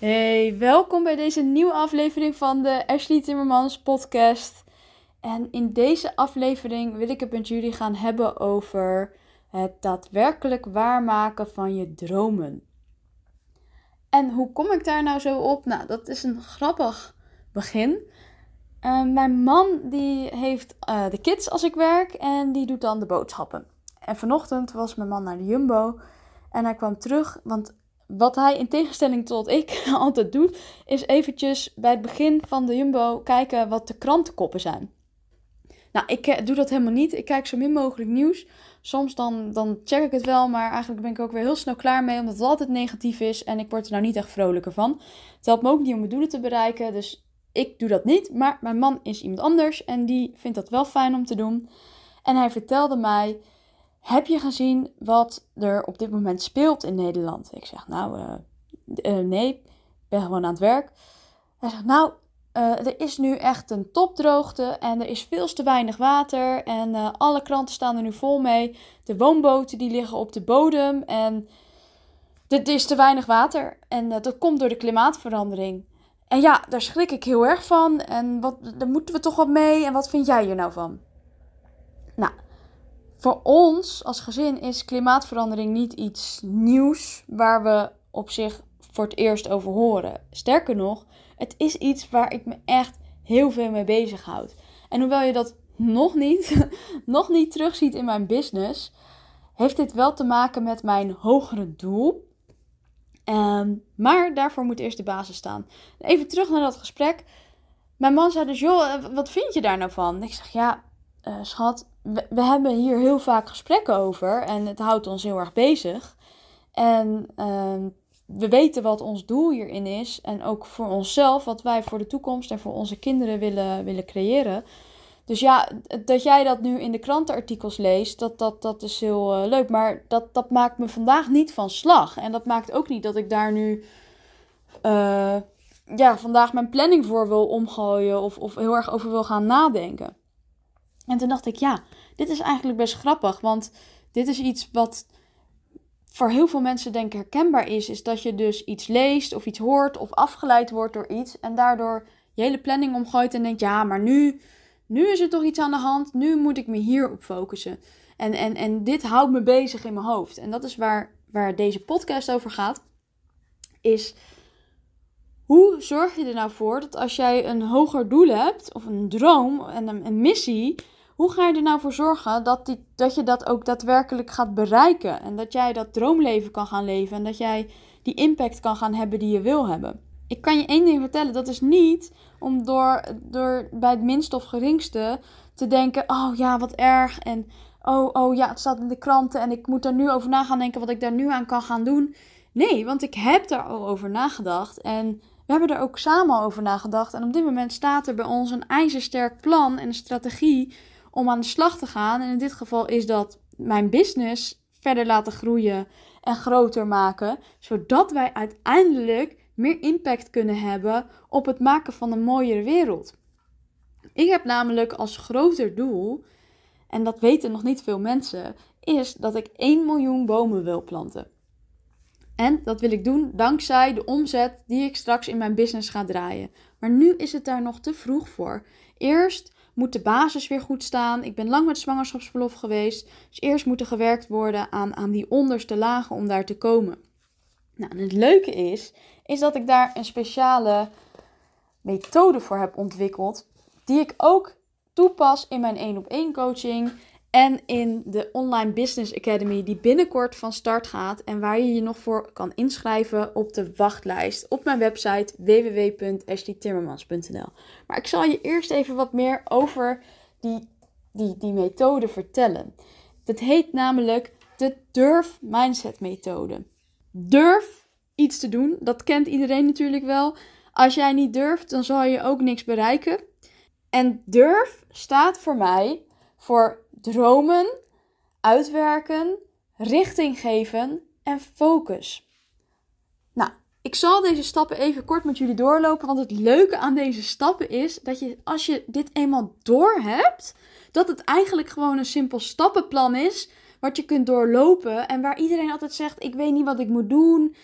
Hey, welkom bij deze nieuwe aflevering van de Ashley Timmermans podcast. En in deze aflevering wil ik het met jullie gaan hebben over het daadwerkelijk waarmaken van je dromen. En hoe kom ik daar nou zo op? Nou, dat is een grappig begin. Uh, mijn man die heeft uh, de kids als ik werk en die doet dan de boodschappen. En vanochtend was mijn man naar de Jumbo en hij kwam terug, want wat hij in tegenstelling tot ik altijd doet, is eventjes bij het begin van de Jumbo kijken wat de krantenkoppen zijn. Nou, ik eh, doe dat helemaal niet. Ik kijk zo min mogelijk nieuws. Soms dan, dan check ik het wel, maar eigenlijk ben ik ook weer heel snel klaar mee, omdat het altijd negatief is en ik word er nou niet echt vrolijker van. Het helpt me ook niet om mijn doelen te bereiken, dus ik doe dat niet. Maar mijn man is iemand anders en die vindt dat wel fijn om te doen. En hij vertelde mij heb je gezien wat er op dit moment speelt in Nederland? Ik zeg, nou, uh, uh, nee, ik ben gewoon aan het werk. Hij zegt, nou, uh, er is nu echt een topdroogte en er is veel te weinig water. En alle kranten staan er nu vol mee. De woonboten die liggen op de bodem en er is te weinig water. En dat komt door de klimaatverandering. En ja, daar schrik ik heel erg van. En wat, daar moeten we toch wat mee. En wat vind jij hier nou van? Voor ons als gezin is klimaatverandering niet iets nieuws waar we op zich voor het eerst over horen. Sterker nog, het is iets waar ik me echt heel veel mee bezighoud. En hoewel je dat nog niet, nog niet terugziet in mijn business, heeft dit wel te maken met mijn hogere doel. Um, maar daarvoor moet eerst de basis staan. Even terug naar dat gesprek. Mijn man zei dus, joh, wat vind je daar nou van? Ik zeg, ja, uh, schat, we, hebben hier heel vaak gesprekken over en het houdt ons heel erg bezig. En uh, we weten wat ons doel hierin is en ook voor onszelf, wat wij voor de toekomst en voor onze kinderen willen, willen creëren. Dus ja, dat jij dat nu in de krantenartikels leest, dat, dat, dat is heel uh, leuk. Maar dat, dat maakt me vandaag niet van slag. En dat maakt ook niet dat ik daar nu uh, ja, vandaag mijn planning voor wil omgooien of, of heel erg over wil gaan nadenken. En toen dacht ik, ja, dit is eigenlijk best grappig. Want dit is iets wat voor heel veel mensen denk ik herkenbaar is. Is dat je dus iets leest of iets hoort of afgeleid wordt door iets. En daardoor je hele planning omgooit en denkt, ja, maar nu, nu is er toch iets aan de hand. Nu moet ik me hierop focussen. En, en, en dit houdt me bezig in mijn hoofd. En dat is waar, waar deze podcast over gaat. Is hoe zorg je er nou voor dat als jij een hoger doel hebt, of een droom en een missie, hoe ga je er nou voor zorgen dat, die, dat je dat ook daadwerkelijk gaat bereiken? En dat jij dat droomleven kan gaan leven en dat jij die impact kan gaan hebben die je wil hebben. Ik kan je één ding vertellen, dat is niet om door, door bij het minste of geringste te denken: oh ja, wat erg. En oh, oh ja, het staat in de kranten en ik moet er nu over na gaan denken wat ik daar nu aan kan gaan doen. Nee, want ik heb daar al over nagedacht. En we hebben er ook samen over nagedacht. En op dit moment staat er bij ons een ijzersterk plan en een strategie om aan de slag te gaan. En in dit geval is dat mijn business verder laten groeien en groter maken, zodat wij uiteindelijk meer impact kunnen hebben op het maken van een mooiere wereld. Ik heb namelijk als groter doel, en dat weten nog niet veel mensen, is dat ik 1 miljoen bomen wil planten. En dat wil ik doen dankzij de omzet die ik straks in mijn business ga draaien. Maar nu is het daar nog te vroeg voor. Eerst moet de basis weer goed staan. Ik ben lang met zwangerschapsverlof geweest. Dus eerst moet er gewerkt worden aan, aan die onderste lagen om daar te komen. Nou, en het leuke is, is dat ik daar een speciale methode voor heb ontwikkeld. Die ik ook toepas in mijn 1 op 1 coaching. En in de Online Business Academy, die binnenkort van start gaat. En waar je je nog voor kan inschrijven op de wachtlijst op mijn website www.ashleytimmermans.nl. Maar ik zal je eerst even wat meer over die, die, die methode vertellen. Dat heet namelijk de Durf Mindset methode. Durf iets te doen, dat kent iedereen natuurlijk wel. Als jij niet durft, dan zal je ook niks bereiken. En durf staat voor mij voor dromen, uitwerken, richting geven en focus. Nou, ik zal deze stappen even kort met jullie doorlopen, want het leuke aan deze stappen is dat je als je dit eenmaal door hebt, dat het eigenlijk gewoon een simpel stappenplan is wat je kunt doorlopen en waar iedereen altijd zegt: ik weet niet wat ik moet doen.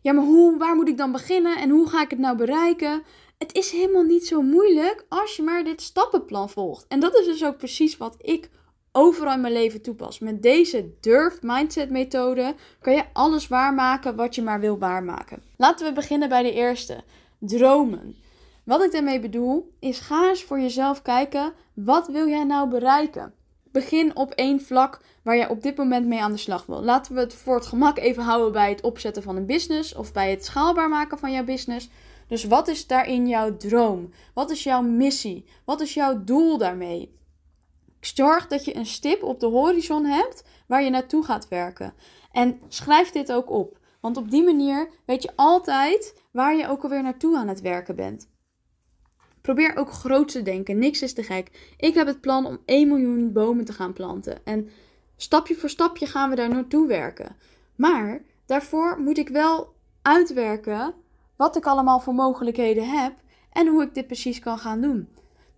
Ja, maar hoe, waar moet ik dan beginnen en hoe ga ik het nou bereiken? Het is helemaal niet zo moeilijk als je maar dit stappenplan volgt. En dat is dus ook precies wat ik overal in mijn leven toepas. Met deze durf mindset methode kan je alles waarmaken wat je maar wil waarmaken. Laten we beginnen bij de eerste. Dromen. Wat ik daarmee bedoel is ga eens voor jezelf kijken wat wil jij nou bereiken. Begin op één vlak waar jij op dit moment mee aan de slag wil. Laten we het voor het gemak even houden bij het opzetten van een business of bij het schaalbaar maken van jouw business. Dus wat is daarin jouw droom? Wat is jouw missie? Wat is jouw doel daarmee? Zorg dat je een stip op de horizon hebt waar je naartoe gaat werken. En schrijf dit ook op. Want op die manier weet je altijd waar je ook alweer naartoe aan het werken bent. Probeer ook groot te denken. Niks is te gek. Ik heb het plan om 1 miljoen bomen te gaan planten. En stapje voor stapje gaan we daar naartoe werken. Maar daarvoor moet ik wel uitwerken wat ik allemaal voor mogelijkheden heb en hoe ik dit precies kan gaan doen.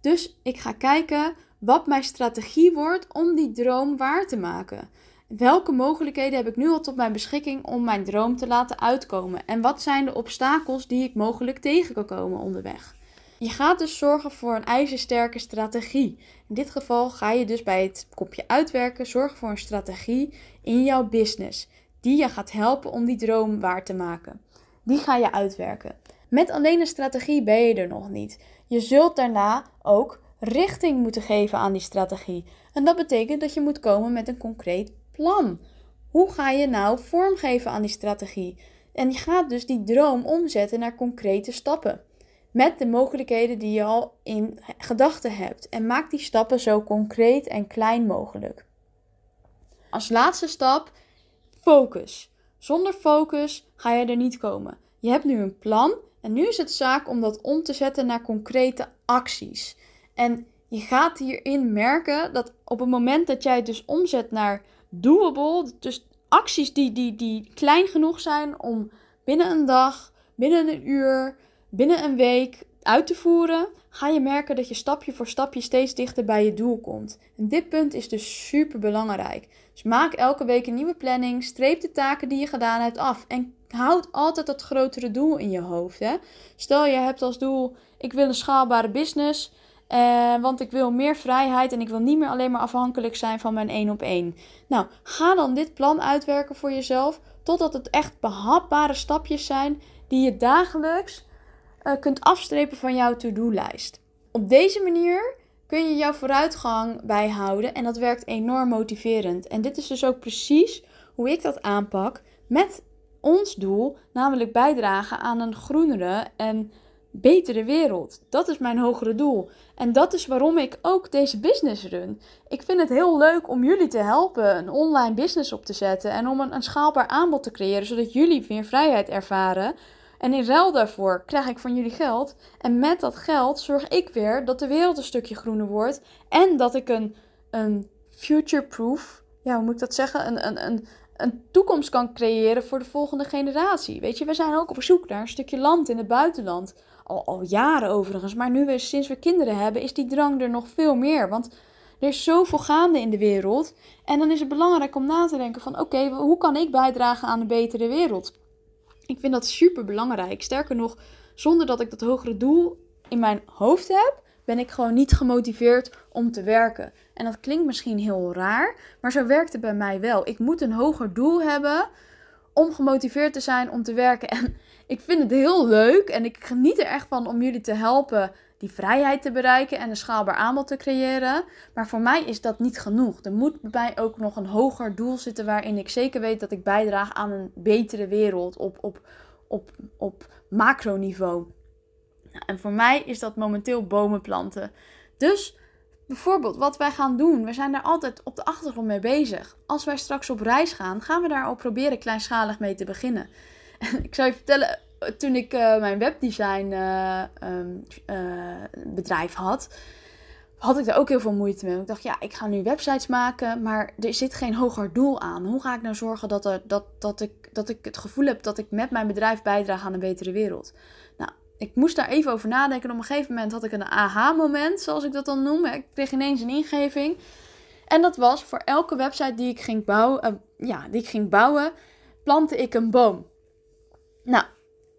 Dus ik ga kijken wat mijn strategie wordt om die droom waar te maken. Welke mogelijkheden heb ik nu al tot mijn beschikking om mijn droom te laten uitkomen? En wat zijn de obstakels die ik mogelijk tegen kan komen onderweg? Je gaat dus zorgen voor een ijzersterke strategie. In dit geval ga je dus bij het kopje uitwerken zorgen voor een strategie in jouw business die je gaat helpen om die droom waar te maken. Die ga je uitwerken. Met alleen een strategie ben je er nog niet. Je zult daarna ook richting moeten geven aan die strategie. En dat betekent dat je moet komen met een concreet plan. Hoe ga je nou vormgeven aan die strategie? En je gaat dus die droom omzetten naar concrete stappen. Met de mogelijkheden die je al in gedachten hebt. En maak die stappen zo concreet en klein mogelijk. Als laatste stap, focus. Zonder focus ga je er niet komen. Je hebt nu een plan en nu is het zaak om dat om te zetten naar concrete acties. En je gaat hierin merken dat op het moment dat jij het dus omzet naar doable, dus acties die, die, die klein genoeg zijn om binnen een dag, binnen een uur, binnen een week uit te voeren, ga je merken dat je stapje voor stapje steeds dichter bij je doel komt. En dit punt is dus super belangrijk. Dus maak elke week een nieuwe planning, streep de taken die je gedaan hebt af en houd altijd dat grotere doel in je hoofd. Hè? Stel je hebt als doel: ik wil een schaalbare business. Uh, want ik wil meer vrijheid en ik wil niet meer alleen maar afhankelijk zijn van mijn één op één. Nou, ga dan dit plan uitwerken voor jezelf. Totdat het echt behapbare stapjes zijn die je dagelijks uh, kunt afstrepen van jouw to-do-lijst. Op deze manier kun je jouw vooruitgang bijhouden en dat werkt enorm motiverend. En dit is dus ook precies hoe ik dat aanpak met ons doel, namelijk bijdragen aan een groenere en betere wereld. Dat is mijn hogere doel. En dat is waarom ik ook deze business run. Ik vind het heel leuk om jullie te helpen een online business op te zetten en om een, een schaalbaar aanbod te creëren, zodat jullie meer vrijheid ervaren. En in ruil daarvoor krijg ik van jullie geld. En met dat geld zorg ik weer dat de wereld een stukje groener wordt. En dat ik een, een future-proof, ja, hoe moet ik dat zeggen? Een, een, een, een toekomst kan creëren voor de volgende generatie. Weet je, we zijn ook op zoek naar een stukje land in het buitenland. Al, jaren overigens. Maar nu we sinds we kinderen hebben, is die drang er nog veel meer. Want er is zoveel gaande in de wereld. En dan is het belangrijk om na te denken van oké, hoe kan ik bijdragen aan een betere wereld? Ik vind dat super belangrijk. Sterker nog, zonder dat ik dat hogere doel in mijn hoofd heb, ben ik gewoon niet gemotiveerd om te werken. En dat klinkt misschien heel raar, maar zo werkt het bij mij wel. Ik moet een hoger doel hebben om gemotiveerd te zijn om te werken. En ik vind het heel leuk en ik geniet er echt van om jullie te helpen die vrijheid te bereiken en een schaalbaar aanbod te creëren. Maar voor mij is dat niet genoeg. Er moet bij mij ook nog een hoger doel zitten waarin ik zeker weet dat ik bijdraag aan een betere wereld op, op, op, op macroniveau. En voor mij is dat momenteel bomen planten. Dus bijvoorbeeld wat wij gaan doen, we zijn daar altijd op de achtergrond mee bezig. Als wij straks op reis gaan, gaan we daar al proberen kleinschalig mee te beginnen. Ik zou je vertellen, toen ik uh, mijn webdesign uh, um, bedrijf had, had ik daar ook heel veel moeite mee. Ik dacht, ja, ik ga nu websites maken, maar er zit geen hoger doel aan. Hoe ga ik nou zorgen dat, er, dat, dat, ik, dat ik het gevoel heb dat ik met mijn bedrijf bijdraag aan een betere wereld? Nou, ik moest daar even over nadenken. En op een gegeven moment had ik een aha-moment, zoals ik dat dan noem. Ik kreeg ineens een ingeving. En dat was voor elke website die ik ging bouwen, ja, die ik ging bouwen, plantte ik een boom. Nou,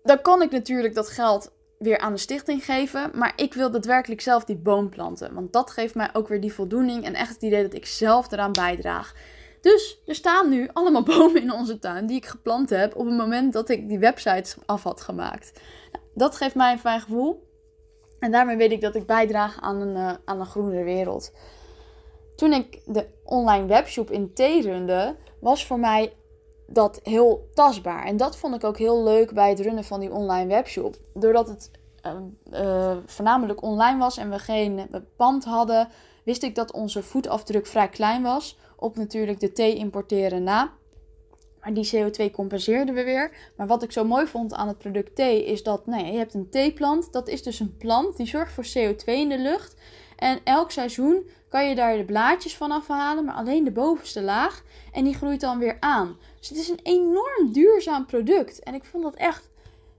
dan kan ik natuurlijk dat geld weer aan de stichting geven. Maar ik wil daadwerkelijk zelf die boom planten. Want dat geeft mij ook weer die voldoening en echt het idee dat ik zelf eraan bijdraag. Dus er staan nu allemaal bomen in onze tuin die ik geplant heb op het moment dat ik die websites af had gemaakt. Nou, dat geeft mij een fijn gevoel. En daarmee weet ik dat ik bijdraag aan een, uh, aan een groenere wereld. Toen ik de online webshop in T runde, was voor mij dat heel tastbaar. En dat vond ik ook heel leuk bij het runnen van die online webshop. Doordat het uh, voornamelijk online was en we geen pand hadden, wist ik dat onze voetafdruk vrij klein was. Op natuurlijk de thee importeren na. Maar die CO2 compenseerden we weer. Maar wat ik zo mooi vond aan het product thee is dat nee, je hebt een theeplant. Dat is dus een plant die zorgt voor CO2 in de lucht. En elk seizoen kan je daar de blaadjes van afhalen, maar alleen de bovenste laag. En die groeit dan weer aan. Dus het is een enorm duurzaam product. En ik vond dat echt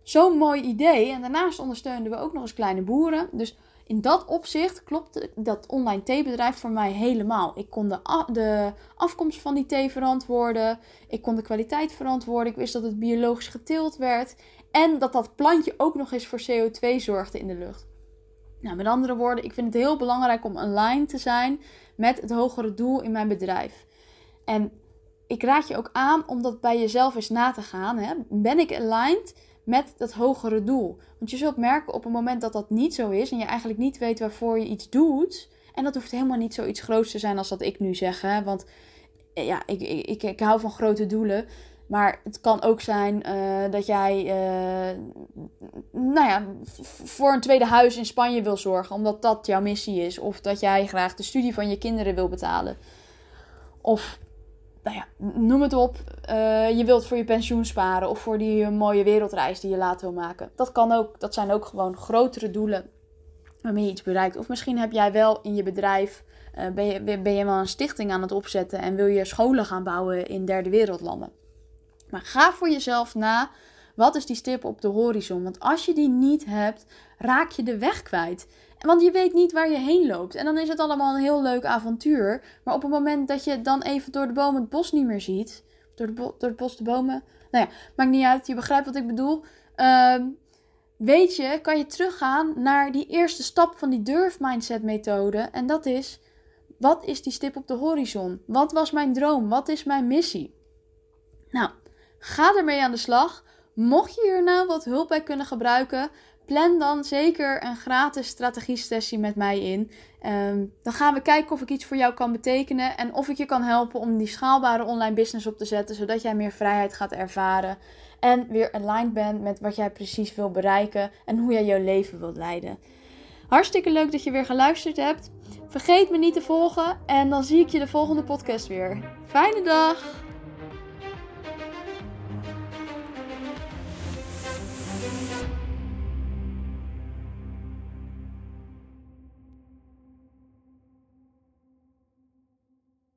zo'n mooi idee. En daarnaast ondersteunden we ook nog eens kleine boeren. Dus in dat opzicht klopt dat online theebedrijf voor mij helemaal. Ik kon de, de afkomst van die thee verantwoorden. Ik kon de kwaliteit verantwoorden. Ik wist dat het biologisch geteeld werd. En dat dat plantje ook nog eens voor CO2 zorgde in de lucht. Nou, met andere woorden, ik vind het heel belangrijk om online te zijn met het hogere doel in mijn bedrijf. En ik raad je ook aan om dat bij jezelf eens na te gaan. Hè? Ben ik aligned met dat hogere doel? Want je zult merken op het moment dat dat niet zo is en je eigenlijk niet weet waarvoor je iets doet. En dat hoeft helemaal niet zoiets groots te zijn als dat ik nu zeg. Hè? Want eh, ja, ik, ik, ik, hou van grote doelen. Maar het kan ook zijn uh, dat jij, uh, nou ja, voor een tweede huis in Spanje wil zorgen, omdat dat jouw missie is. Of dat jij graag de studie van je kinderen wil betalen. Of, nou noem het op. Uh, je wilt voor je pensioen sparen of voor die mooie wereldreis die je later wil maken. Dat kan ook, dat zijn ook gewoon grotere doelen waarmee je iets bereikt. Of misschien heb jij wel in je bedrijf, ben, je, ben je wel een stichting aan het opzetten en wil je scholen gaan bouwen in derde wereldlanden. Maar ga voor jezelf na. Wat is die stip op de horizon? Want als je die niet hebt, raak je de weg kwijt. Want je weet niet waar je heen loopt. En dan is het allemaal een heel leuk avontuur. Maar op het moment dat je dan even door de bomen het bos niet meer ziet. Door, de door het bos de bomen. Nou ja, maakt niet uit. Je begrijpt wat ik bedoel. Uh, weet je, kan je teruggaan naar die eerste stap van die durf mindset methode. En dat is, wat is die stip op de horizon? Wat was mijn droom? Wat is mijn missie? Nou, Ga ermee aan de slag. Mocht je hier nou wat hulp bij kunnen gebruiken, plan dan zeker een gratis strategie-sessie met mij in. Ehm, dan gaan we kijken of ik iets voor jou kan betekenen en of ik je kan helpen om die schaalbare online business op te zetten, zodat jij meer vrijheid gaat ervaren en weer aligned bent met wat jij precies wil bereiken en hoe jij jouw leven wilt leiden. Hartstikke leuk dat je weer geluisterd hebt. Vergeet me niet te volgen en dan zie ik je de volgende podcast weer. Fijne dag!